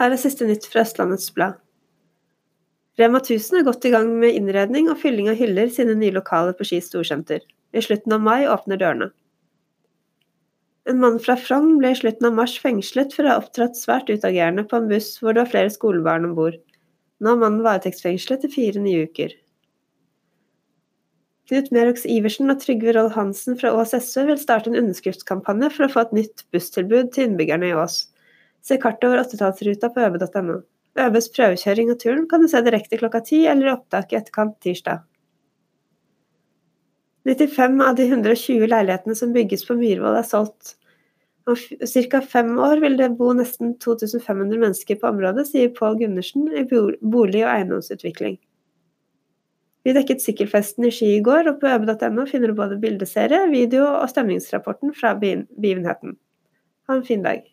Her er siste nytt fra Østlandets Blad. Rema 1000 er godt i gang med innredning og fylling av hyller sine nye lokaler på Ski storsenter. I slutten av mai åpner dørene. En mann fra Frogn ble i slutten av mars fengslet for å ha opptrådt svært utagerende på en buss hvor det var flere skolebarn om bord. Nå er mannen varetektsfengslet i fire nye uker. Knut Merox Iversen og Trygve Roll Hansen fra Ås SV vil starte en underskriftskampanje for å få et nytt busstilbud til innbyggerne i Ås. Se kartet over åttetallsruta på øve.no. Øves prøvekjøring og turen kan du se direkte klokka ti eller i opptak i etterkant tirsdag. 95 av de 120 leilighetene som bygges på Myhrvold er solgt. Om ca. fem år vil det bo nesten 2500 mennesker på området, sier Pål Gundersen i Bolig- og eiendomsutvikling. Vi dekket sykkelfesten i Ski i går, og på øbe.no finner du både bildeserie, video og stemningsrapporten fra begivenheten. Ha en fin dag.